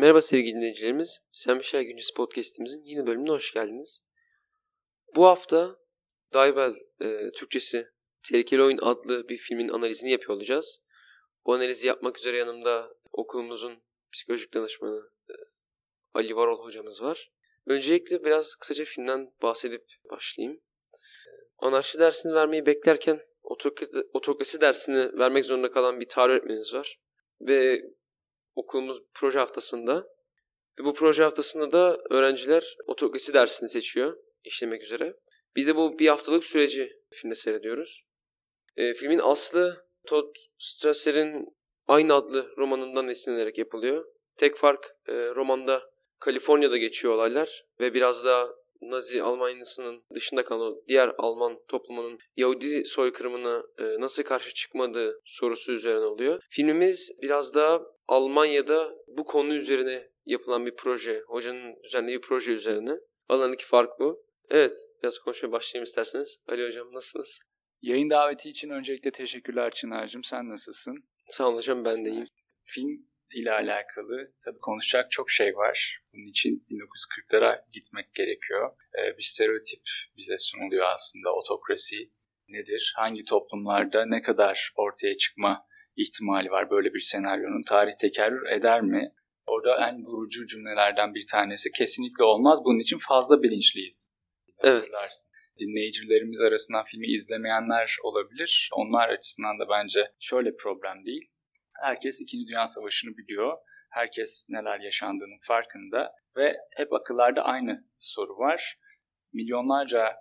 Merhaba sevgili dinleyicilerimiz. Sen bir güncesi podcastimizin yeni bölümüne hoş geldiniz. Bu hafta Daybel e, Türkçesi Tehlikeli Oyun adlı bir filmin analizini yapıyor olacağız. Bu analizi yapmak üzere yanımda okulumuzun psikolojik danışmanı e, Ali Varol hocamız var. Öncelikle biraz kısaca filmden bahsedip başlayayım. Anarşi dersini vermeyi beklerken otokrasi, otokrasi dersini vermek zorunda kalan bir tarih öğretmenimiz var. Ve okulumuz proje haftasında. Ve bu proje haftasında da öğrenciler otokrasi dersini seçiyor işlemek üzere. Biz de bu bir haftalık süreci filmde seyrediyoruz. E, filmin aslı Todd Strasser'in aynı adlı romanından esinlenerek yapılıyor. Tek fark e, romanda Kaliforniya'da geçiyor olaylar ve biraz daha Nazi Almanyası'nın dışında kalan diğer Alman toplumunun Yahudi soykırımına e, nasıl karşı çıkmadığı sorusu üzerine oluyor. Filmimiz biraz daha Almanya'da bu konu üzerine yapılan bir proje, hocanın düzenlediği bir proje üzerine. Alandaki fark bu. Evet, biraz konuşmaya başlayayım isterseniz. Ali Hocam nasılsınız? Yayın daveti için öncelikle teşekkürler Çınar'cığım. Sen nasılsın? Sağ olun hocam, ben de iyiyim. Film ile alakalı tabii konuşacak çok şey var. Bunun için 1940'lara gitmek gerekiyor. Ee, bir stereotip bize sunuluyor aslında. Otokrasi nedir? Hangi toplumlarda ne kadar ortaya çıkma ihtimali var böyle bir senaryonun? Tarih tekerrür eder mi? Orada en vurucu cümlelerden bir tanesi kesinlikle olmaz. Bunun için fazla bilinçliyiz. Evet. Dinleyicilerimiz arasından filmi izlemeyenler olabilir. Onlar açısından da bence şöyle problem değil. Herkes 2. Dünya Savaşı'nı biliyor. Herkes neler yaşandığının farkında ve hep akıllarda aynı soru var. Milyonlarca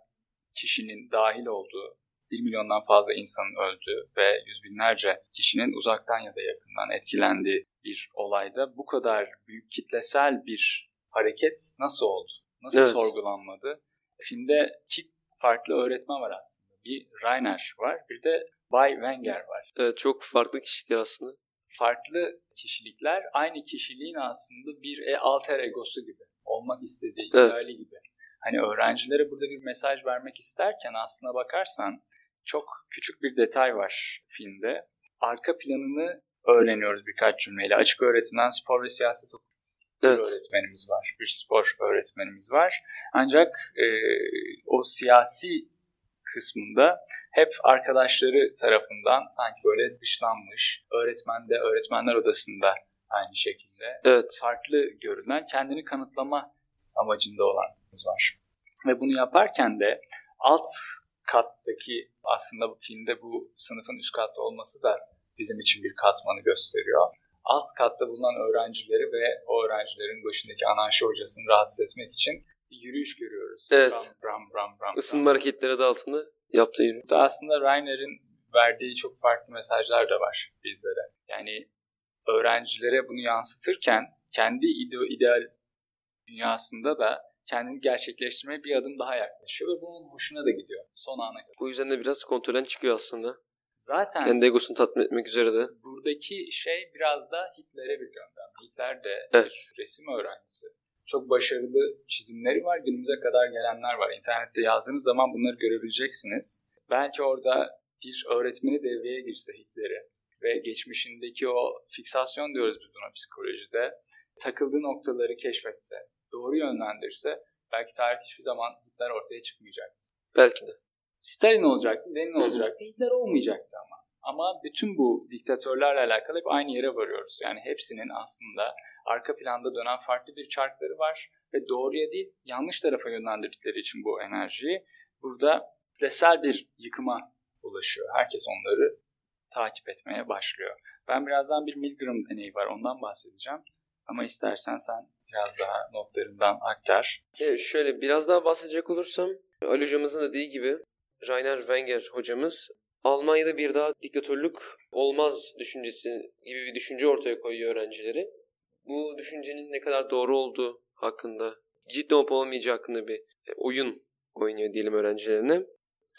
kişinin dahil olduğu, 1 milyondan fazla insanın öldüğü ve yüz binlerce kişinin uzaktan ya da yakından etkilendiği bir olayda bu kadar büyük kitlesel bir hareket nasıl oldu? Nasıl evet. sorgulanmadı? Filmde iki farklı öğretmen var aslında. Bir Rainer var, bir de Bay Wenger var. Evet, çok farklı kişilikler aslında. Farklı kişilikler aynı kişiliğin aslında bir e alter egosu gibi. Olmak istediği, evet. gibi. Hani öğrencilere burada bir mesaj vermek isterken aslına bakarsan çok küçük bir detay var filmde. Arka planını öğreniyoruz birkaç cümleyle. Açık öğretimden spor ve siyaset evet. öğretmenimiz var. Bir spor öğretmenimiz var. Ancak e, o siyasi kısmında hep arkadaşları tarafından sanki böyle dışlanmış. Öğretmen de öğretmenler odasında aynı şekilde. Evet. Farklı görünen kendini kanıtlama amacında olanımız var. Ve bunu yaparken de alt kattaki aslında bu filmde bu sınıfın üst katta olması da bizim için bir katmanı gösteriyor. Alt katta bulunan öğrencileri ve o öğrencilerin başındaki anarşi hocasını rahatsız etmek için bir yürüyüş görüyoruz. Evet. Ram, ram, ram, Isınma hareketleri adı altında yaptığı yürüyüş. Aslında Rainer'in verdiği çok farklı mesajlar da var bizlere. Yani öğrencilere bunu yansıtırken kendi ide- ideal dünyasında da kendini gerçekleştirmeye bir adım daha yaklaşıyor ve bunun hoşuna da gidiyor son ana kadar. Bu yüzden de biraz kontrolden çıkıyor aslında. Zaten kendi egosunu tatmin etmek üzere de. Buradaki şey biraz da Hitler'e bir gönderme. Hitler de evet. resim öğrencisi. Çok başarılı çizimleri var. Günümüze kadar gelenler var. İnternette yazdığınız zaman bunları görebileceksiniz. Belki orada bir öğretmeni devreye girse Hitler'e ve geçmişindeki o fiksasyon diyoruz biz buna psikolojide takıldığı noktaları keşfetse, doğru yönlendirse belki tarih hiçbir zaman Hitler ortaya çıkmayacaktı. Belki de. Stalin olacaktı, Lenin olacaktı, Hitler olmayacaktı ama. Ama bütün bu diktatörlerle alakalı hep aynı yere varıyoruz. Yani hepsinin aslında arka planda dönen farklı bir çarkları var ve doğruya değil yanlış tarafa yönlendirdikleri için bu enerjiyi burada küresel bir yıkıma ulaşıyor. Herkes onları takip etmeye başlıyor. Ben birazdan bir Milgram deneyi var ondan bahsedeceğim. Ama istersen sen biraz daha notlarından aktar. Evet, şöyle biraz daha bahsedecek olursam Ali hocamızın dediği gibi Rainer Wenger hocamız Almanya'da bir daha diktatörlük olmaz düşüncesi gibi bir düşünce ortaya koyuyor öğrencileri. Bu düşüncenin ne kadar doğru olduğu hakkında, ciddi olup olmayacağı hakkında bir e, oyun oynuyor diyelim öğrencilerine.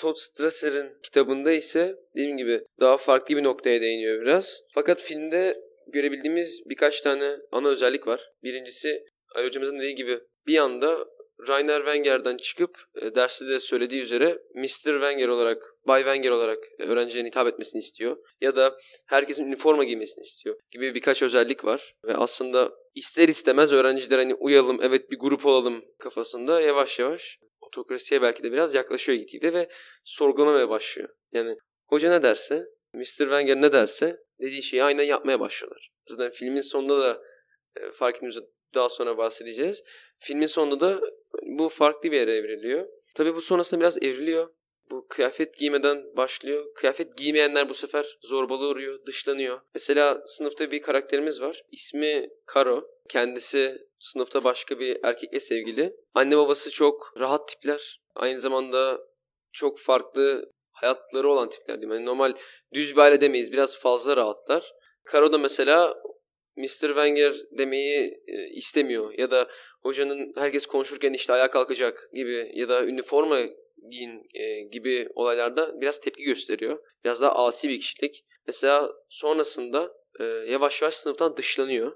Todd Strasser'in kitabında ise dediğim gibi daha farklı bir noktaya değiniyor biraz. Fakat filmde görebildiğimiz birkaç tane ana özellik var. Birincisi Ali hocamızın dediği gibi bir anda Rainer Wenger'den çıkıp e, derste de söylediği üzere Mr. Wenger olarak Bay Wenger olarak öğrencilerine hitap etmesini istiyor. Ya da herkesin üniforma giymesini istiyor gibi birkaç özellik var. Ve aslında ister istemez öğrenciler hani uyalım evet bir grup olalım kafasında yavaş yavaş otokrasiye belki de biraz yaklaşıyor gitgide ve sorgulamaya başlıyor. Yani hoca ne derse, Mr. Wenger ne derse dediği şeyi aynen yapmaya başlıyorlar. Zaten filmin sonunda da e, fark ettiğimiz daha sonra bahsedeceğiz. Filmin sonunda da bu farklı bir yere evriliyor. Tabii bu sonrasında biraz evriliyor. Bu kıyafet giymeden başlıyor. Kıyafet giymeyenler bu sefer zorbalığa uğruyor, dışlanıyor. Mesela sınıfta bir karakterimiz var. İsmi Karo. Kendisi sınıfta başka bir erkekle sevgili. Anne babası çok rahat tipler. Aynı zamanda çok farklı hayatları olan tipler diyeyim. Yani normal düz bir aile demeyiz. Biraz fazla rahatlar. Karo da mesela Mr. Wenger demeyi e, istemiyor ya da hocanın herkes konuşurken işte ayağa kalkacak gibi ya da üniforma giyin e, gibi olaylarda biraz tepki gösteriyor. Biraz daha asi bir kişilik. Mesela sonrasında e, yavaş yavaş sınıftan dışlanıyor.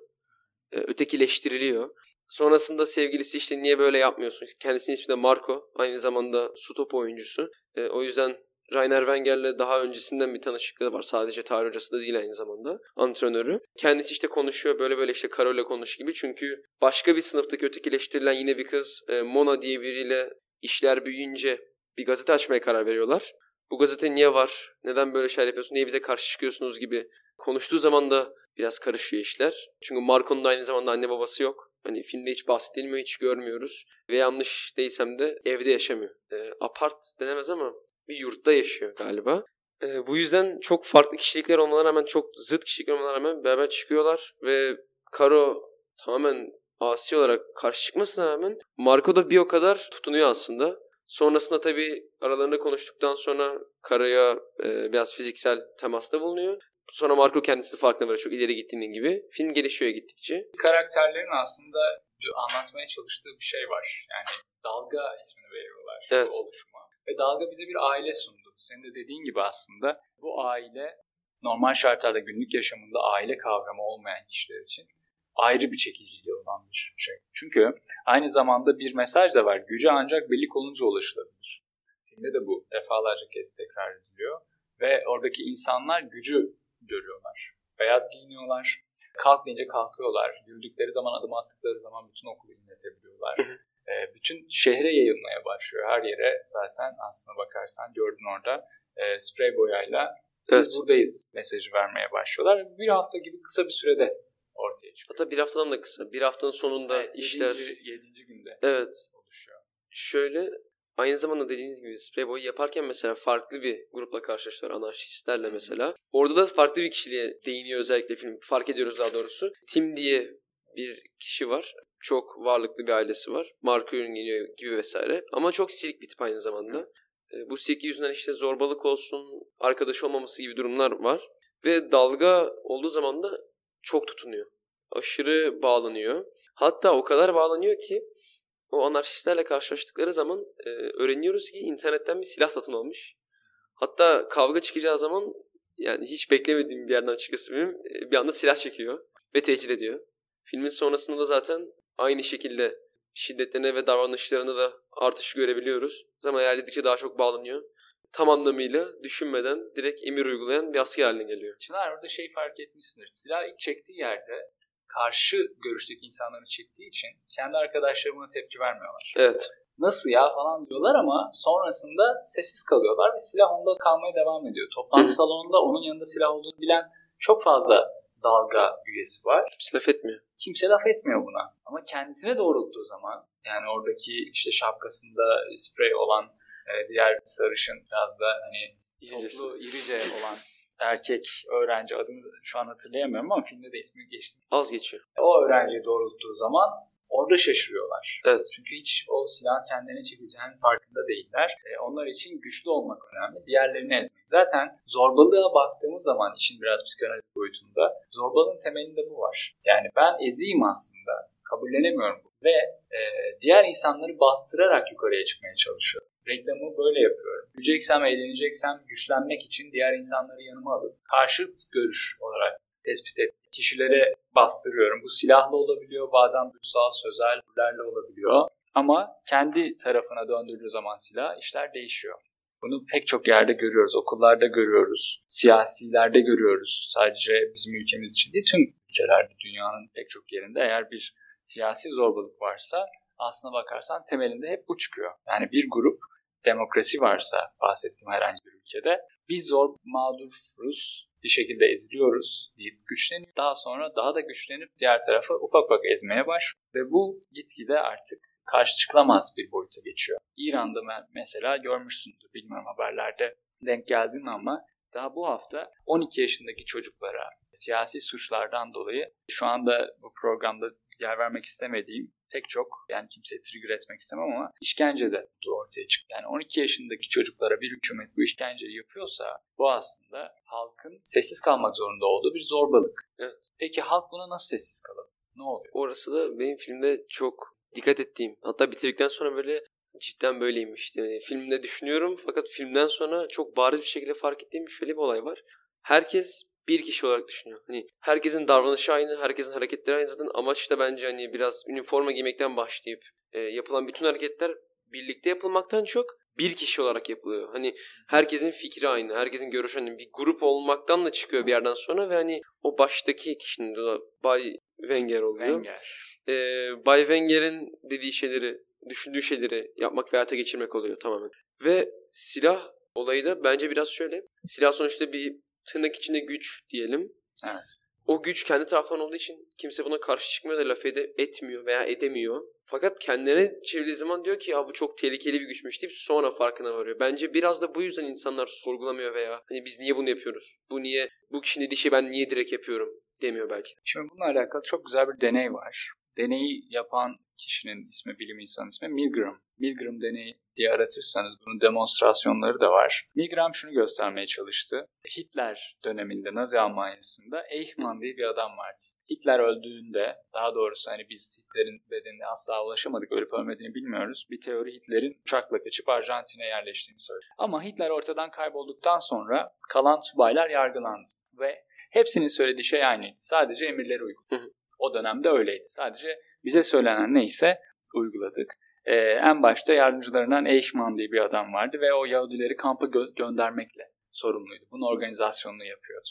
Ötekileştiriliyor. Sonrasında sevgilisi işte niye böyle yapmıyorsun? Kendisinin ismi de Marco. Aynı zamanda su topu oyuncusu. O yüzden Rainer Wenger'le daha öncesinden bir tanışıklığı var. Sadece tarih hocası da değil aynı zamanda. Antrenörü. Kendisi işte konuşuyor böyle böyle işte Karol'le konuş gibi. Çünkü başka bir sınıftaki ötekileştirilen yine bir kız e, Mona diye biriyle işler büyüyünce bir gazete açmaya karar veriyorlar. Bu gazete niye var? Neden böyle şeyler yapıyorsun? Niye bize karşı çıkıyorsunuz gibi konuştuğu zaman da biraz karışıyor işler. Çünkü Marco'nun da aynı zamanda anne babası yok. Hani filmde hiç bahsedilmiyor, hiç görmüyoruz. Ve yanlış değilsem de evde yaşamıyor. E, apart denemez ama bir yurtta yaşıyor galiba. E, bu yüzden çok farklı kişilikler olmalarına rağmen, çok zıt kişilikler olmalarına rağmen beraber çıkıyorlar. Ve Karo tamamen asi olarak karşı çıkmasına rağmen Marco da bir o kadar tutunuyor aslında. Sonrasında tabii aralarında konuştuktan sonra Kara'ya e, biraz fiziksel temasta bulunuyor. Sonra Marco kendisi farkına varıyor çok ileri gittiğinin gibi. Film gelişiyor gittikçe. Karakterlerin aslında anlatmaya çalıştığı bir şey var. Yani dalga ismini veriyorlar evet. oluşuma. Ve dalga bize bir aile sundu. Senin de dediğin gibi aslında bu aile normal şartlarda günlük yaşamında aile kavramı olmayan kişiler için ayrı bir çekiciliği olan bir şey. Çünkü aynı zamanda bir mesaj da var. Güce ancak birlik olunca ulaşılabilir. Filmde de bu defalarca kez tekrar ediliyor. Ve oradaki insanlar gücü görüyorlar. Beyaz giyiniyorlar. Kalk deyince kalkıyorlar. Yürüdükleri zaman adım attıkları zaman bütün okulu inletebiliyorlar. E, bütün şehre yayılmaya başlıyor. Her yere zaten aslına bakarsan gördün orada e, sprey boyayla evet. biz buradayız mesajı vermeye başlıyorlar. Bir hafta gibi kısa bir sürede ortaya çıkıyor. Hatta bir haftadan da kısa. Bir haftanın sonunda evet, işler... Yedinci, yedinci günde evet. oluşuyor. Şöyle Aynı zamanda dediğiniz gibi sprey boy yaparken mesela farklı bir grupla karşılaştılar anarşistlerle mesela. Orada da farklı bir kişiliğe değiniyor özellikle film. Fark ediyoruz daha doğrusu. Tim diye bir kişi var. Çok varlıklı bir ailesi var. Marka ürün geliyor gibi vesaire. Ama çok silik bir tip aynı zamanda. E, bu silik yüzünden işte zorbalık olsun, arkadaş olmaması gibi durumlar var. Ve dalga olduğu zaman da çok tutunuyor. Aşırı bağlanıyor. Hatta o kadar bağlanıyor ki o anarşistlerle karşılaştıkları zaman e, öğreniyoruz ki internetten bir silah satın almış. Hatta kavga çıkacağı zaman yani hiç beklemediğim bir yerden çıkası benim bir anda silah çekiyor ve tehdit ediyor. Filmin sonrasında da zaten aynı şekilde şiddetlerine ve davranışlarına da artış görebiliyoruz. Zaman ilerledikçe daha çok bağlanıyor. Tam anlamıyla düşünmeden direkt emir uygulayan bir asker haline geliyor. Çınar orada şey fark etmişsindir. Silah ilk çektiği yerde karşı görüşteki insanları çektiği için kendi arkadaşları buna tepki vermiyorlar. Evet. Nasıl ya falan diyorlar ama sonrasında sessiz kalıyorlar ve silah onda kalmaya devam ediyor. Toplantı Hı. salonunda onun yanında silah olduğunu bilen çok fazla dalga üyesi var. Kimse laf etmiyor. Kimse laf etmiyor buna. Ama kendisine doğrulttuğu zaman yani oradaki işte şapkasında sprey olan e, diğer sarışın biraz da hani toplu irice olan erkek öğrenci adını şu an hatırlayamıyorum ama filmde de ismi geçti. Az geçiyor. O öğrenciyi doğrulttuğu zaman orada şaşırıyorlar. Evet. Çünkü hiç o silahın kendilerine çekeceğinin farkında değiller. E, onlar için güçlü olmak önemli. Diğerlerini ezmek. Zaten zorbalığa baktığımız zaman işin biraz psikanaliz boyutunda zorbalığın temelinde bu var. Yani ben eziyim aslında. Kabullenemiyorum bu. Ve e, diğer insanları bastırarak yukarıya çıkmaya çalışıyorum reklamı böyle yapıyorum. Güleceksem, eğleneceksem güçlenmek için diğer insanları yanıma alıp karşıt görüş olarak tespit et. Kişilere bastırıyorum. Bu silahlı olabiliyor, bazen duysal, sözellerle olabiliyor. Ama kendi tarafına döndürdüğü zaman silah işler değişiyor. Bunu pek çok yerde görüyoruz. Okullarda görüyoruz. Siyasilerde görüyoruz. Sadece bizim ülkemiz için değil tüm ülkelerde dünyanın pek çok yerinde eğer bir siyasi zorbalık varsa aslına bakarsan temelinde hep bu çıkıyor. Yani bir grup demokrasi varsa bahsettiğim herhangi bir ülkede biz zor mağduruz, bir şekilde eziliyoruz deyip güçleniyor. Daha sonra daha da güçlenip diğer tarafı ufak ufak ezmeye başlıyor. Ve bu gitgide artık karşı çıkılamaz bir boyuta geçiyor. İran'da mesela görmüşsündür bilmiyorum haberlerde denk geldin ama daha bu hafta 12 yaşındaki çocuklara siyasi suçlardan dolayı şu anda bu programda yer vermek istemediğim pek çok yani kimseyi trigger etmek istemem ama işkence de ortaya çıktı. Yani 12 yaşındaki çocuklara bir hükümet bu işkenceyi yapıyorsa bu aslında halkın sessiz kalmak zorunda olduğu bir zorbalık. Evet. Peki halk buna nasıl sessiz kalır? Ne oluyor? Orası da benim filmde çok dikkat ettiğim. Hatta bitirdikten sonra böyle cidden böyleymiş. Yani filmde düşünüyorum fakat filmden sonra çok bariz bir şekilde fark ettiğim şöyle bir olay var. Herkes bir kişi olarak düşünüyor. Hani herkesin davranışı aynı, herkesin hareketleri aynı zaten amaç da bence hani biraz üniforma giymekten başlayıp e, yapılan bütün hareketler birlikte yapılmaktan çok bir kişi olarak yapılıyor. Hani herkesin fikri aynı, herkesin görüşü aynı. Bir grup olmaktan da çıkıyor bir yerden sonra ve hani o baştaki kişinin de Bay Wenger oluyor. Wenger. Ee, Bay Wenger'in dediği şeyleri, düşündüğü şeyleri yapmak ve hayata geçirmek oluyor tamamen. Ve silah olayı da bence biraz şöyle. Silah sonuçta bir tırnak içinde güç diyelim. Evet. O güç kendi tarafından olduğu için kimse buna karşı çıkmıyor da laf ede, etmiyor veya edemiyor. Fakat kendine çevirdiği zaman diyor ki ya bu çok tehlikeli bir güçmüş deyip sonra farkına varıyor. Bence biraz da bu yüzden insanlar sorgulamıyor veya hani biz niye bunu yapıyoruz? Bu niye bu kişinin dediği şey ben niye direkt yapıyorum demiyor belki. Şimdi bununla alakalı çok güzel bir deney var. Deneyi yapan kişinin ismi, bilim insanı ismi Milgram. Milgram deneyi diye aratırsanız bunun demonstrasyonları da var. Milgram şunu göstermeye çalıştı. Hitler döneminde Nazi Almanya'sında Eichmann diye bir adam vardı. Hitler öldüğünde daha doğrusu hani biz Hitler'in bedenine asla ulaşamadık ölüp ölmediğini bilmiyoruz. Bir teori Hitler'in uçakla kaçıp Arjantin'e yerleştiğini söylüyor. Ama Hitler ortadan kaybolduktan sonra kalan subaylar yargılandı. Ve hepsinin söylediği şey aynıydı. Sadece emirleri uyguladı. O dönemde öyleydi. Sadece bize söylenen neyse uyguladık. Ee, en başta yardımcılarından Eichmann diye bir adam vardı ve o Yahudileri kampa gö- göndermekle sorumluydu. Bunun organizasyonunu yapıyordu.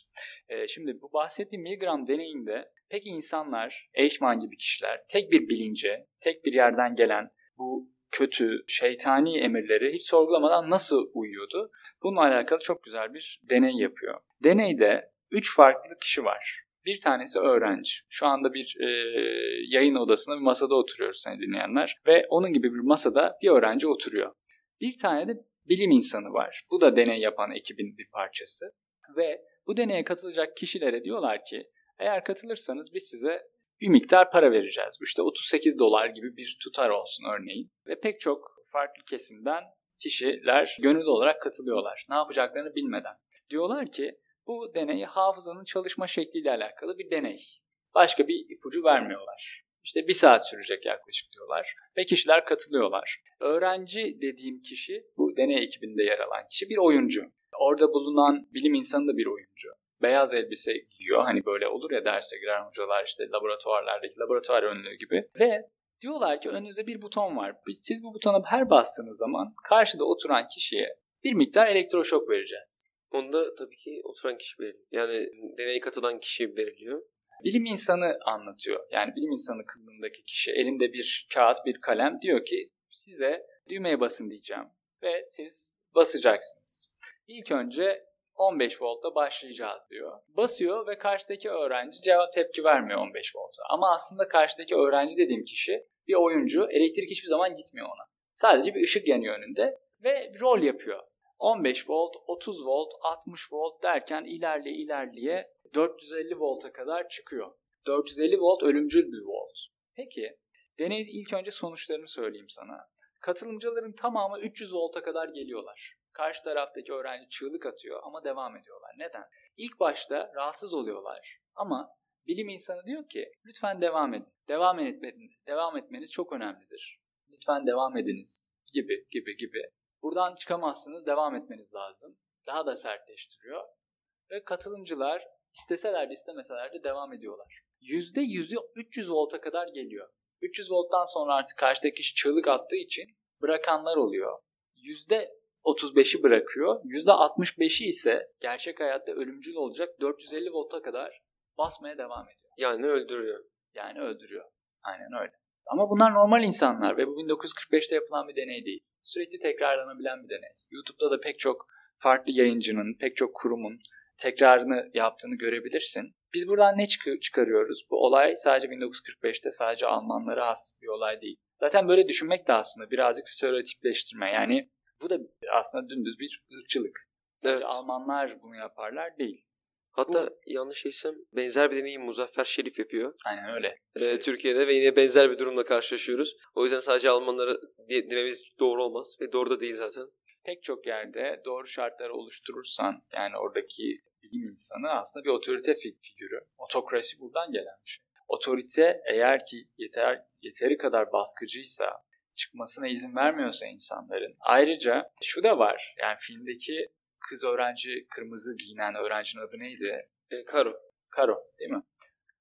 Ee, şimdi bu bahsettiğim Milgram deneyinde pek insanlar, Eichmann gibi kişiler tek bir bilince, tek bir yerden gelen bu kötü, şeytani emirleri hiç sorgulamadan nasıl uyuyordu? Bununla alakalı çok güzel bir deney yapıyor. Deneyde 3 farklı kişi var. Bir tanesi öğrenci. Şu anda bir e, yayın odasında bir masada oturuyoruz seni dinleyenler. Ve onun gibi bir masada bir öğrenci oturuyor. Bir tane de bilim insanı var. Bu da deney yapan ekibin bir parçası. Ve bu deneye katılacak kişilere diyorlar ki eğer katılırsanız biz size bir miktar para vereceğiz. İşte 38 dolar gibi bir tutar olsun örneğin. Ve pek çok farklı kesimden kişiler gönüllü olarak katılıyorlar. Ne yapacaklarını bilmeden. Diyorlar ki bu deney hafızanın çalışma şekliyle alakalı bir deney. Başka bir ipucu vermiyorlar. İşte bir saat sürecek yaklaşık diyorlar ve kişiler katılıyorlar. Öğrenci dediğim kişi, bu deney ekibinde yer alan kişi bir oyuncu. Orada bulunan bilim insanı da bir oyuncu. Beyaz elbise giyiyor. Hani böyle olur ya derse giren hocalar işte laboratuvarlardaki laboratuvar önlüğü gibi. Ve diyorlar ki önünüzde bir buton var. Siz bu butona her bastığınız zaman karşıda oturan kişiye bir miktar elektroşok vereceğiz. Onda tabii ki oturan kişi belirliyor. Yani deneye katılan kişi belirliyor. Bilim insanı anlatıyor. Yani bilim insanı kılığındaki kişi elinde bir kağıt, bir kalem diyor ki size düğmeye basın diyeceğim ve siz basacaksınız. İlk önce 15 volta başlayacağız diyor. Basıyor ve karşıdaki öğrenci cevap tepki vermiyor 15 volta. Ama aslında karşıdaki öğrenci dediğim kişi bir oyuncu. Elektrik hiçbir zaman gitmiyor ona. Sadece bir ışık yanıyor önünde ve rol yapıyor. 15 volt, 30 volt, 60 volt derken ilerleye ilerleye 450 volta kadar çıkıyor. 450 volt ölümcül bir volt. Peki deneyin ilk önce sonuçlarını söyleyeyim sana. Katılımcıların tamamı 300 volta kadar geliyorlar. Karşı taraftaki öğrenci çığlık atıyor ama devam ediyorlar. Neden? İlk başta rahatsız oluyorlar ama bilim insanı diyor ki lütfen devam edin. Devam etmeniz, devam etmeniz çok önemlidir. Lütfen devam ediniz gibi gibi gibi. Buradan çıkamazsınız, devam etmeniz lazım. Daha da sertleştiriyor. Ve katılımcılar isteseler de istemeseler de devam ediyorlar. %100'ü 300 volta kadar geliyor. 300 volttan sonra artık karşıdaki kişi çığlık attığı için bırakanlar oluyor. 35'i bırakıyor. %65'i ise gerçek hayatta ölümcül olacak 450 volta kadar basmaya devam ediyor. Yani öldürüyor. Yani öldürüyor. Aynen öyle. Ama bunlar normal insanlar ve bu 1945'te yapılan bir deney değil. Sürekli tekrarlanabilen bir deney. YouTube'da da pek çok farklı yayıncının, pek çok kurumun tekrarını yaptığını görebilirsin. Biz buradan ne çık- çıkarıyoruz? Bu olay sadece 1945'te sadece Almanlara has bir olay değil. Zaten böyle düşünmek de aslında birazcık stereotipleştirme. Yani bu da aslında dümdüz bir ırkçılık. Evet. Almanlar bunu yaparlar değil. Hatta yanlış değilsem benzer bir deneyi Muzaffer Şerif yapıyor. Aynen öyle. Ee, Türkiye'de ve yine benzer bir durumla karşılaşıyoruz. O yüzden sadece Almanları diye- dememiz doğru olmaz. Ve doğru da değil zaten. pek çok yerde doğru şartları oluşturursan yani oradaki bilim insanı aslında bir otorite fi- figürü. Otokrasi buradan gelen bir şey. Otorite eğer ki yeter yeteri kadar baskıcıysa çıkmasına izin vermiyorsa insanların. Ayrıca şu da var. Yani filmdeki kız öğrenci kırmızı giyinen öğrencinin adı neydi? Ee, Karo. Karo değil mi?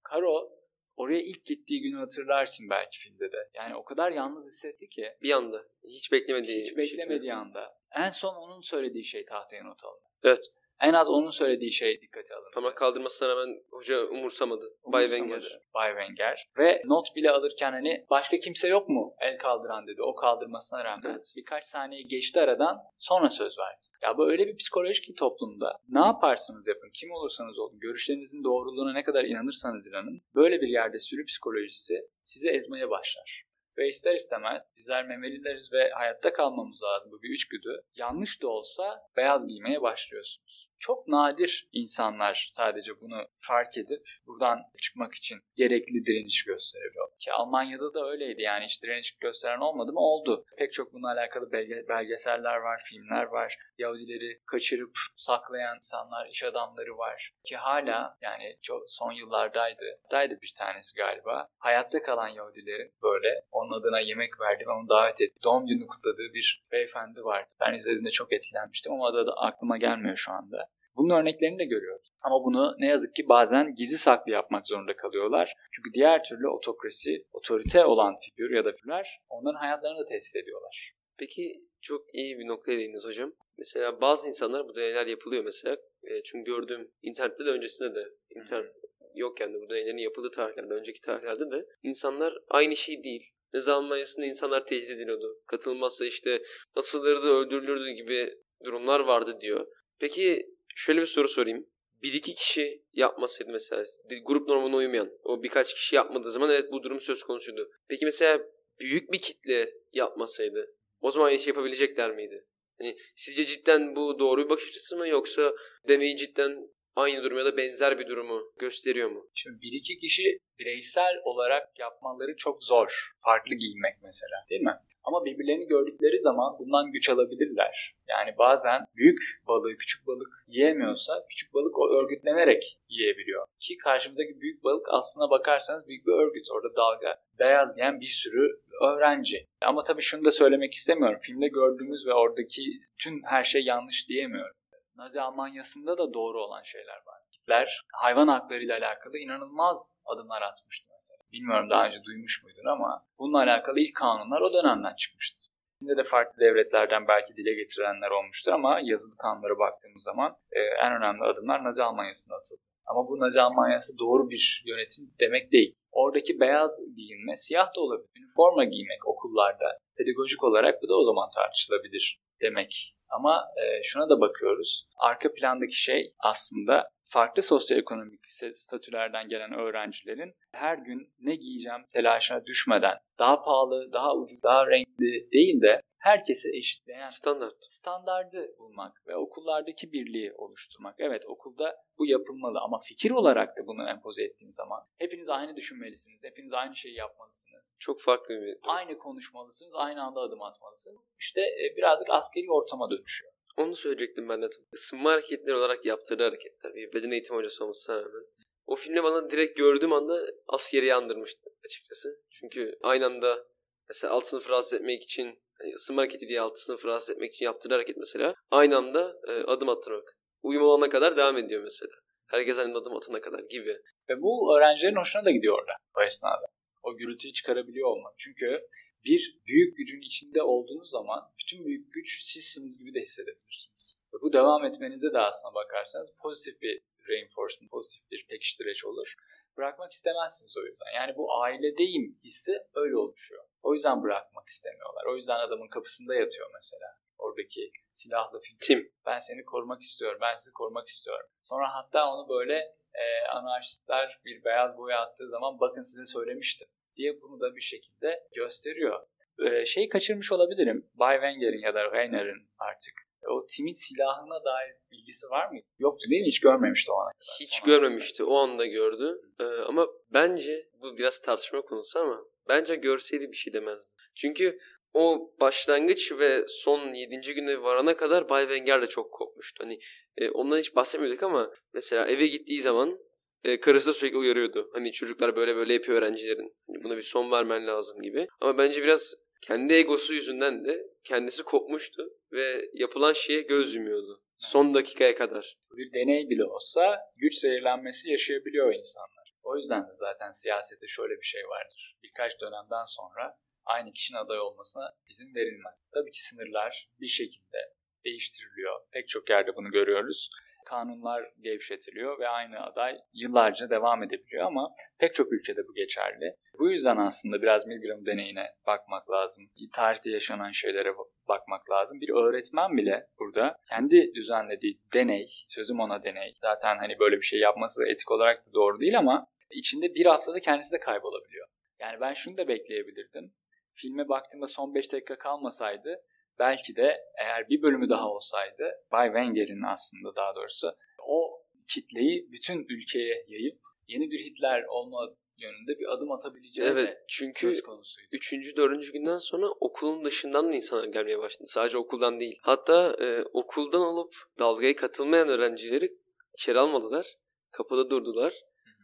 Karo oraya ilk gittiği günü hatırlarsın belki filmde de. Yani o kadar yalnız hissetti ki Bir anda. Hiç beklemediği. hiç beklemediği şekilde. anda. En son onun söylediği şey tahtaya not alındı. Evet. En az onun söylediği şey dikkate alındı. Ama kaldırmasına rağmen hoca umursamadı. Bay. Wenger. Bay Wenger. Ve not bile alırken hani başka kimse yok mu el kaldıran dedi. O kaldırmasına rağmen Evet. birkaç saniye geçti aradan sonra söz verdi. Ya bu öyle bir psikolojik ki toplumda ne yaparsınız yapın kim olursanız olun görüşlerinizin doğruluğuna ne kadar inanırsanız inanın böyle bir yerde sürü psikolojisi sizi ezmeye başlar. Ve ister istemez bizler memelileriz ve hayatta kalmamız lazım bu bir içgüdü. Yanlış da olsa beyaz giymeye başlıyorsunuz. Çok nadir insanlar sadece bunu fark edip buradan çıkmak için gerekli direniş gösterebiliyor. Ki Almanya'da da öyleydi yani hiç direniş gösteren olmadı mı oldu. Pek çok bununla alakalı belge- belgeseller var, filmler var. Yahudileri kaçırıp saklayan insanlar, iş adamları var. Ki hala yani çok son yıllardaydı. Daydı bir tanesi galiba. Hayatta kalan Yahudilerin böyle onun adına yemek verdi ve onu davet etti. Doğum günü kutladığı bir beyefendi vardı. Ben izlediğimde çok etkilenmiştim ama adı da aklıma gelmiyor şu anda. Bunun örneklerini de görüyoruz. Ama bunu ne yazık ki bazen gizli saklı yapmak zorunda kalıyorlar. Çünkü diğer türlü otokrasi, otorite olan figür ya da figürler onların hayatlarını da tehdit ediyorlar. Peki çok iyi bir noktaya değindiniz hocam. Mesela bazı insanlar bu deneyler yapılıyor mesela. E, çünkü gördüğüm internette de öncesinde de internet yokken de bu deneylerin yapıldığı tarihlerde, önceki tarihlerde de insanlar aynı şey değil. Ne zaman Mayıs'ında insanlar tehdit ediliyordu. Katılmazsa işte asılırdı, öldürülürdü gibi durumlar vardı diyor. Peki şöyle bir soru sorayım. Bir iki kişi yapmasaydı mesela grup normuna uymayan o birkaç kişi yapmadığı zaman evet bu durum söz konusuydu. Peki mesela büyük bir kitle yapmasaydı o zaman aynı şey yapabilecekler miydi? Hani sizce cidden bu doğru bir bakış açısı mı yoksa deneyi cidden aynı durum ya da benzer bir durumu gösteriyor mu? Şimdi bir iki kişi bireysel olarak yapmaları çok zor. Farklı giyinmek mesela değil mi? Ama birbirlerini gördükleri zaman bundan güç alabilirler. Yani bazen büyük balığı küçük balık yiyemiyorsa küçük balık o örgütlenerek yiyebiliyor. Ki karşımızdaki büyük balık aslına bakarsanız büyük bir örgüt. Orada dalga beyaz giyen bir sürü öğrenci. Ama tabii şunu da söylemek istemiyorum. Filmde gördüğümüz ve oradaki tüm her şey yanlış diyemiyorum. Nazi Almanya'sında da doğru olan şeyler var. Hitler hayvan hakları ile alakalı inanılmaz adımlar atmıştı mesela. Bilmiyorum daha önce duymuş muydun ama bununla alakalı ilk kanunlar o dönemden çıkmıştı. Şimdi de farklı devletlerden belki dile getirenler olmuştur ama yazılı kanunlara baktığımız zaman e, en önemli adımlar Nazi Almanya'sında atıldı. Ama bu Nazi Almanya'sı doğru bir yönetim demek değil. Oradaki beyaz giyinme, siyah da olabilir. Üniforma giymek okullarda pedagojik olarak bu da o zaman tartışılabilir demek. Ama e, şuna da bakıyoruz. Arka plandaki şey aslında farklı sosyoekonomik statülerden gelen öğrencilerin her gün ne giyeceğim telaşına düşmeden daha pahalı, daha ucuz, daha renkli değil de herkesi eşitleyen Standart. standardı bulmak ve okullardaki birliği oluşturmak. Evet okulda bu yapılmalı ama fikir olarak da bunu empoze ettiğin zaman hepiniz aynı düşünmelisiniz, hepiniz aynı şeyi yapmalısınız. Çok farklı bir. Aynı konuşmalısınız, aynı anda adım atmalısınız. İşte e, birazcık askeri ortama dönüşüyor. Onu söyleyecektim ben de. Isınma hareketleri olarak yaptırdığı hareketler. Bir beden eğitim hocası olmasına rağmen. O filmde bana direkt gördüğüm anda askeri andırmıştı açıkçası. Çünkü aynı anda mesela alt sınıfı rahatsız etmek için ısınma hareketi diye alt sınıfı rahatsız etmek için yaptırdığı hareket mesela aynı anda e, adım attırmak. Uyum olana kadar devam ediyor mesela. Herkes aynı adım atana kadar gibi. Ve bu öğrencilerin hoşuna da gidiyor orada o esnada. O gürültüyü çıkarabiliyor olmak. Çünkü bir büyük gücün içinde olduğunuz zaman bütün büyük güç sizsiniz gibi de hissedebilirsiniz. Ve bu devam etmenize de aslına bakarsanız pozitif bir reinforcement, pozitif bir pekiştireç olur. Bırakmak istemezsiniz o yüzden. Yani bu ailedeyim hissi öyle oluşuyor. O yüzden bırakmak istemiyorlar. O yüzden adamın kapısında yatıyor mesela. Oradaki silahlı figür. Tim. Ben seni korumak istiyorum. Ben sizi korumak istiyorum. Sonra hatta onu böyle e, anarşistler bir beyaz boya attığı zaman bakın size söylemiştim diye bunu da bir şekilde gösteriyor. Ee, şey kaçırmış olabilirim. Bay Wenger'in ya da Reiner'in artık o Tim'in silahına dair bilgisi var mı? Yoktu değil mi? Hiç görmemişti o ana kadar. Hiç Sonra görmemişti. O anda gördü. Ee, ama bence bu biraz tartışma konusu ama bence görseydi bir şey demezdi. Çünkü o başlangıç ve son 7. güne varana kadar Bay Wenger de çok kopmuştu. Hani e, ondan hiç bahsetmiyorduk ama mesela eve gittiği zaman e, karısı da sürekli uyarıyordu. Hani çocuklar böyle böyle yapıyor öğrencilerin. Hani buna bir son vermen lazım gibi. Ama bence biraz kendi egosu yüzünden de kendisi kopmuştu ve yapılan şeye göz yumuyordu. Son dakikaya kadar. bir deney bile olsa güç zehirlenmesi yaşayabiliyor insanlar. O yüzden de zaten siyasette şöyle bir şey vardır. Birkaç dönemden sonra aynı kişinin aday olmasına izin verilmez. Tabii ki sınırlar bir şekilde değiştiriliyor. Pek çok yerde bunu görüyoruz. Kanunlar gevşetiliyor ve aynı aday yıllarca devam edebiliyor ama pek çok ülkede bu geçerli. Bu yüzden aslında biraz Milgram deneyine bakmak lazım. Tarihte yaşanan şeylere bakmak lazım. Bir öğretmen bile burada kendi düzenlediği deney, sözüm ona deney. Zaten hani böyle bir şey yapması etik olarak da doğru değil ama içinde bir haftada kendisi de kaybolabiliyor. Yani ben şunu da bekleyebilirdim. Filme baktığımda son 5 dakika kalmasaydı belki de eğer bir bölümü daha olsaydı Bay Wenger'in aslında daha doğrusu o kitleyi bütün ülkeye yayıp yeni bir Hitler olma yönünde bir adım atabileceği Evet çünkü söz konusuydu. Üçüncü, dördüncü günden sonra okulun dışından da insanlar gelmeye başladı. Sadece okuldan değil. Hatta e, okuldan alıp dalgaya katılmayan öğrencileri içeri almadılar. Kapıda durdular.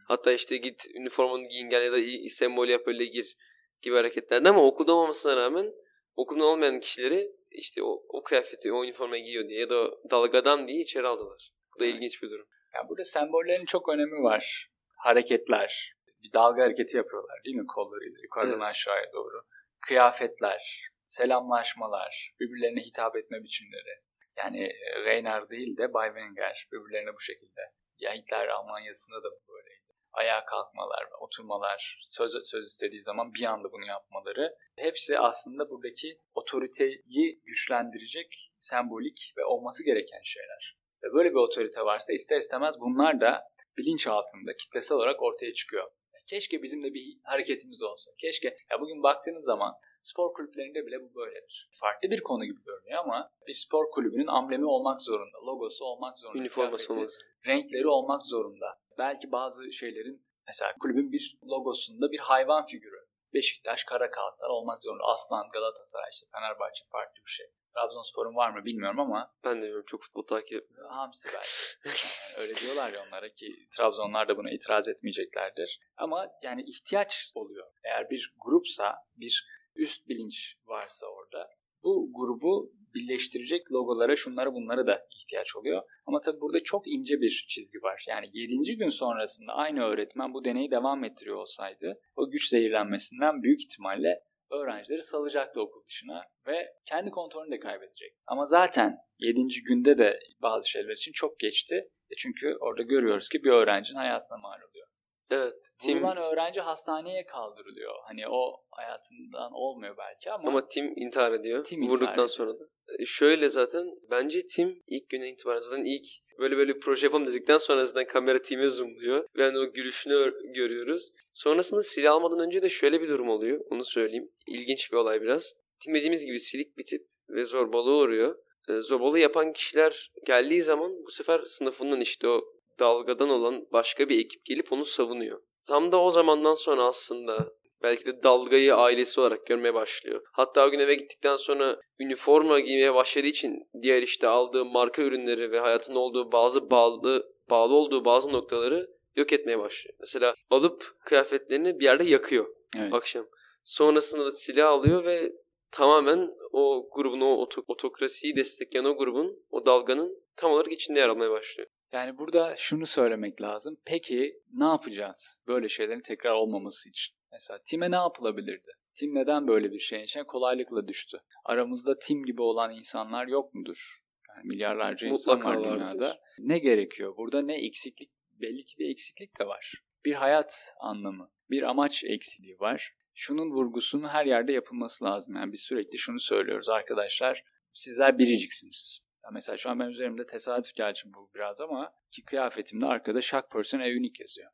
Hatta işte git üniformanı giyin gel ya da sembol yap öyle gir gibi hareketlerden ama okulda olmamasına rağmen okulda olmayan kişileri işte o, o kıyafeti, o üniformayı giyiyor diye ya da dalgadan diye içeri aldılar. Bu da ilginç bir durum. Yani burada sembollerin çok önemi var. Hareketler, bir dalga hareketi yapıyorlar değil mi kollarıyla yukarıdan Evet. aşağıya doğru. Kıyafetler, selamlaşmalar, birbirlerine hitap etme biçimleri. Yani e, Reiner değil de Bay Wenger birbirlerine bu şekilde. Ya Hitler Almanya'sında da böyleydi. Ayağa kalkmalar, oturmalar, söz, söz istediği zaman bir anda bunu yapmaları. Hepsi aslında buradaki otoriteyi güçlendirecek sembolik ve olması gereken şeyler. Ve böyle bir otorite varsa ister istemez bunlar da bilinç altında kitlesel olarak ortaya çıkıyor. Keşke bizim de bir hareketimiz olsa. Keşke ya bugün baktığınız zaman spor kulüplerinde bile bu böyledir. Farklı bir konu gibi görünüyor ama bir spor kulübünün amblemi olmak zorunda, logosu olmak zorunda, Üniforması olması. renkleri olmak zorunda. Belki bazı şeylerin mesela kulübün bir logosunda bir hayvan figürü. Beşiktaş, Karakaltar olmak zorunda. Aslan, Galatasaray, işte Fenerbahçe farklı bir şey. Trabzonspor'un var mı bilmiyorum ama Ben de bilmiyorum çok futbol takip etmiyorum. Hamsi belki. Yani öyle diyorlar ya onlara ki Trabzonlar da buna itiraz etmeyeceklerdir. Ama yani ihtiyaç oluyor. Eğer bir grupsa, bir üst bilinç varsa orada bu grubu birleştirecek logolara şunlara bunlara da ihtiyaç oluyor. Ama tabii burada çok ince bir çizgi var. Yani 7. gün sonrasında aynı öğretmen bu deneyi devam ettiriyor olsaydı o güç zehirlenmesinden büyük ihtimalle öğrencileri salacaktı okul dışına ve kendi kontrolünü de kaybedecek. Ama zaten 7. günde de bazı şeyler için çok geçti. E çünkü orada görüyoruz ki bir öğrencinin hayatına mal oluyor. Evet. Tim, Vurulan öğrenci hastaneye kaldırılıyor. Hani o hayatından olmuyor belki ama, ama Tim intihar ediyor. Tim intihar Vurduktan ediyor. sonra da. E, Şöyle zaten bence Tim ilk güne itibaren zaten ilk böyle böyle bir proje yapalım dedikten sonra zaten kamera Tim'e zoomluyor. Ve hani o gülüşünü ör- görüyoruz. Sonrasında silah almadan önce de şöyle bir durum oluyor. Onu söyleyeyim. İlginç bir olay biraz. Tim dediğimiz gibi silik bir tip ve zorbalığı uğruyor. E, zorbalığı yapan kişiler geldiği zaman bu sefer sınıfından işte o dalgadan olan başka bir ekip gelip onu savunuyor. Tam da o zamandan sonra aslında belki de dalgayı ailesi olarak görmeye başlıyor. Hatta o gün eve gittikten sonra üniforma giymeye başladığı için diğer işte aldığı marka ürünleri ve hayatında olduğu bazı bağlı bağlı olduğu bazı noktaları yok etmeye başlıyor. Mesela alıp kıyafetlerini bir yerde yakıyor evet. akşam. Sonrasında da silah alıyor ve tamamen o grubun o oto- otokrasiyi destekleyen o grubun o dalganın tam olarak içinde yer almaya başlıyor. Yani burada şunu söylemek lazım. Peki ne yapacağız böyle şeylerin tekrar olmaması için? Mesela Tim'e ne yapılabilirdi? Tim neden böyle bir şeyin içine kolaylıkla düştü? Aramızda Tim gibi olan insanlar yok mudur? Yani milyarlarca insan var vardır. dünyada. Ne gerekiyor? Burada ne eksiklik? Belli ki bir eksiklik de var. Bir hayat anlamı, bir amaç eksikliği var. Şunun vurgusunun her yerde yapılması lazım. Yani biz sürekli şunu söylüyoruz arkadaşlar. Sizler biriciksiniz. Mesela şu an ben üzerimde tesadüf gerçi bu biraz ama ki kıyafetimde arkada Shock Person A Unique yazıyor.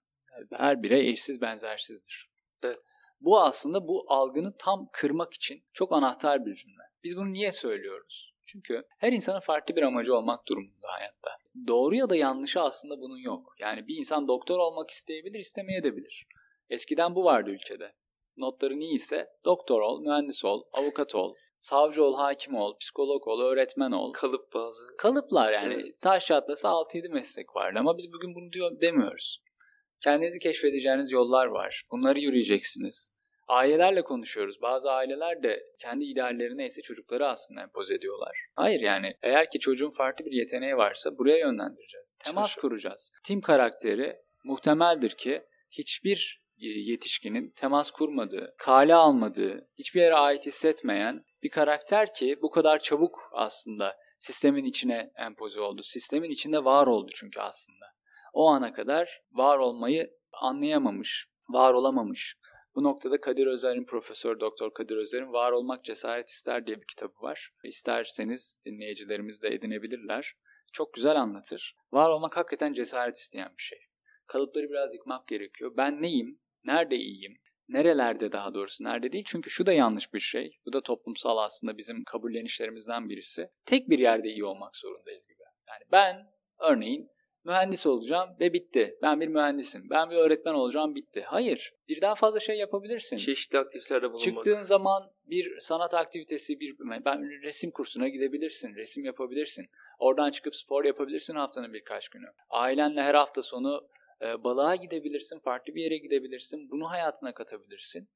Her birey eşsiz benzersizdir. Evet. Bu aslında bu algını tam kırmak için çok anahtar bir cümle. Biz bunu niye söylüyoruz? Çünkü her insanın farklı bir amacı olmak durumunda hayatta. Doğru ya da yanlışı aslında bunun yok. Yani bir insan doktor olmak isteyebilir, istemeyebilir. Eskiden bu vardı ülkede. Notların iyi ise doktor ol, mühendis ol, avukat ol, savcı ol, hakim ol, psikolog ol, öğretmen ol. Kalıp bazı. Kalıplar yani. Evet. Taş çatlasa 6-7 meslek vardı ama biz bugün bunu diyor demiyoruz. Kendinizi keşfedeceğiniz yollar var. Bunları yürüyeceksiniz. Ailelerle konuşuyoruz. Bazı aileler de kendi idealleri neyse çocukları aslında empoze ediyorlar. Hayır yani eğer ki çocuğun farklı bir yeteneği varsa buraya yönlendireceğiz. Temas Çocuk. kuracağız. Tim karakteri muhtemeldir ki hiçbir yetişkinin temas kurmadığı, kale almadığı, hiçbir yere ait hissetmeyen bir karakter ki bu kadar çabuk aslında sistemin içine empoze oldu. Sistemin içinde var oldu çünkü aslında. O ana kadar var olmayı anlayamamış, var olamamış. Bu noktada Kadir Özer'in, Profesör Doktor Kadir Özer'in Var Olmak Cesaret İster diye bir kitabı var. İsterseniz dinleyicilerimiz de edinebilirler. Çok güzel anlatır. Var olmak hakikaten cesaret isteyen bir şey. Kalıpları biraz yıkmak gerekiyor. Ben neyim? Nerede iyiyim? Nerelerde daha doğrusu nerede değil? Çünkü şu da yanlış bir şey. Bu da toplumsal aslında bizim kabullenişlerimizden birisi. Tek bir yerde iyi olmak zorundayız gibi. Yani ben örneğin mühendis olacağım ve bitti. Ben bir mühendisim. Ben bir öğretmen olacağım bitti. Hayır. Birden fazla şey yapabilirsin. Çeşitli aktivitelerde bulunmak. Çıktığın zaman bir sanat aktivitesi, bir ben resim kursuna gidebilirsin, resim yapabilirsin. Oradan çıkıp spor yapabilirsin haftanın birkaç günü. Ailenle her hafta sonu e, balığa gidebilirsin, farklı bir yere gidebilirsin. Bunu hayatına katabilirsin.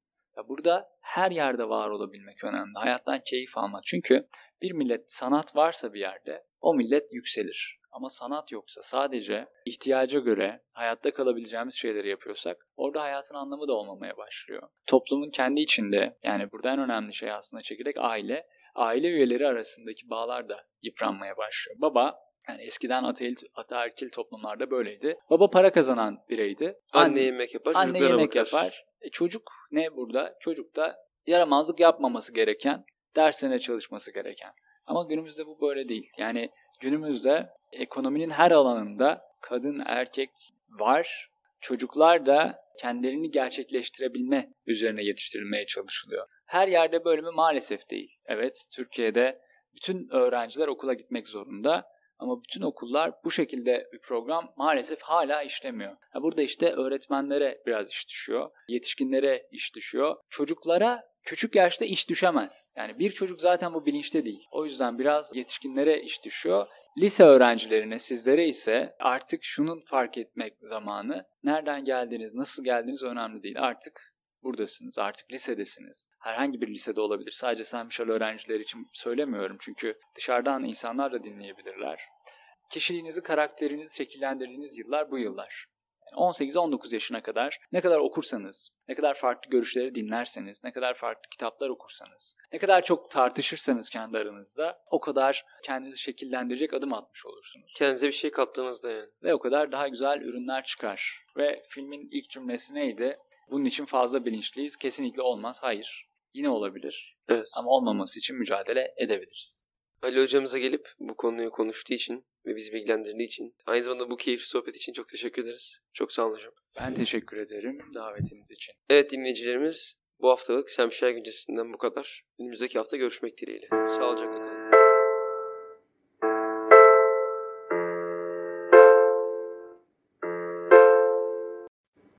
Burada her yerde var olabilmek önemli. Hayattan keyif almak. Çünkü bir millet sanat varsa bir yerde o millet yükselir. Ama sanat yoksa sadece ihtiyaca göre hayatta kalabileceğimiz şeyleri yapıyorsak orada hayatın anlamı da olmamaya başlıyor. Toplumun kendi içinde yani burada önemli şey aslında çekirdek aile. Aile üyeleri arasındaki bağlar da yıpranmaya başlıyor. Baba yani eskiden ataerkil, ataerkil toplumlarda böyleydi. Baba para kazanan bireydi. Anne yemek yapar, Anne yemek bakar. yapar. E, çocuk ne burada? Çocuk da yaramazlık yapmaması gereken, dersine çalışması gereken. Ama günümüzde bu böyle değil. Yani günümüzde ekonominin her alanında kadın, erkek var. Çocuklar da kendilerini gerçekleştirebilme üzerine yetiştirilmeye çalışılıyor. Her yerde böyle mi? Maalesef değil. Evet, Türkiye'de bütün öğrenciler okula gitmek zorunda. Ama bütün okullar bu şekilde bir program maalesef hala işlemiyor. Burada işte öğretmenlere biraz iş düşüyor. Yetişkinlere iş düşüyor. Çocuklara küçük yaşta iş düşemez. Yani bir çocuk zaten bu bilinçte değil. O yüzden biraz yetişkinlere iş düşüyor. Lise öğrencilerine, sizlere ise artık şunun fark etmek zamanı. Nereden geldiniz, nasıl geldiniz önemli değil. Artık buradasınız, artık lisedesiniz. Herhangi bir lisede olabilir. Sadece Saint Michel öğrencileri için söylemiyorum çünkü dışarıdan insanlar da dinleyebilirler. Kişiliğinizi, karakterinizi şekillendirdiğiniz yıllar bu yıllar. Yani 18-19 yaşına kadar ne kadar okursanız, ne kadar farklı görüşleri dinlerseniz, ne kadar farklı kitaplar okursanız, ne kadar çok tartışırsanız kendi aranızda o kadar kendinizi şekillendirecek adım atmış olursunuz. Kendinize bir şey kattığınızda yani. Ve o kadar daha güzel ürünler çıkar. Ve filmin ilk cümlesi neydi? Bunun için fazla bilinçliyiz. Kesinlikle olmaz. Hayır. Yine olabilir. Evet. Ama olmaması için mücadele edebiliriz. Ali hocamıza gelip bu konuyu konuştuğu için ve bizi bilgilendirdiği için aynı zamanda bu keyifli sohbet için çok teşekkür ederiz. Çok sağ olun hocam. Ben teşekkür ederim davetiniz için. Evet dinleyicilerimiz bu haftalık Semşer Güncesi'nden bu kadar. Önümüzdeki hafta görüşmek dileğiyle. Sağlıcakla kalın.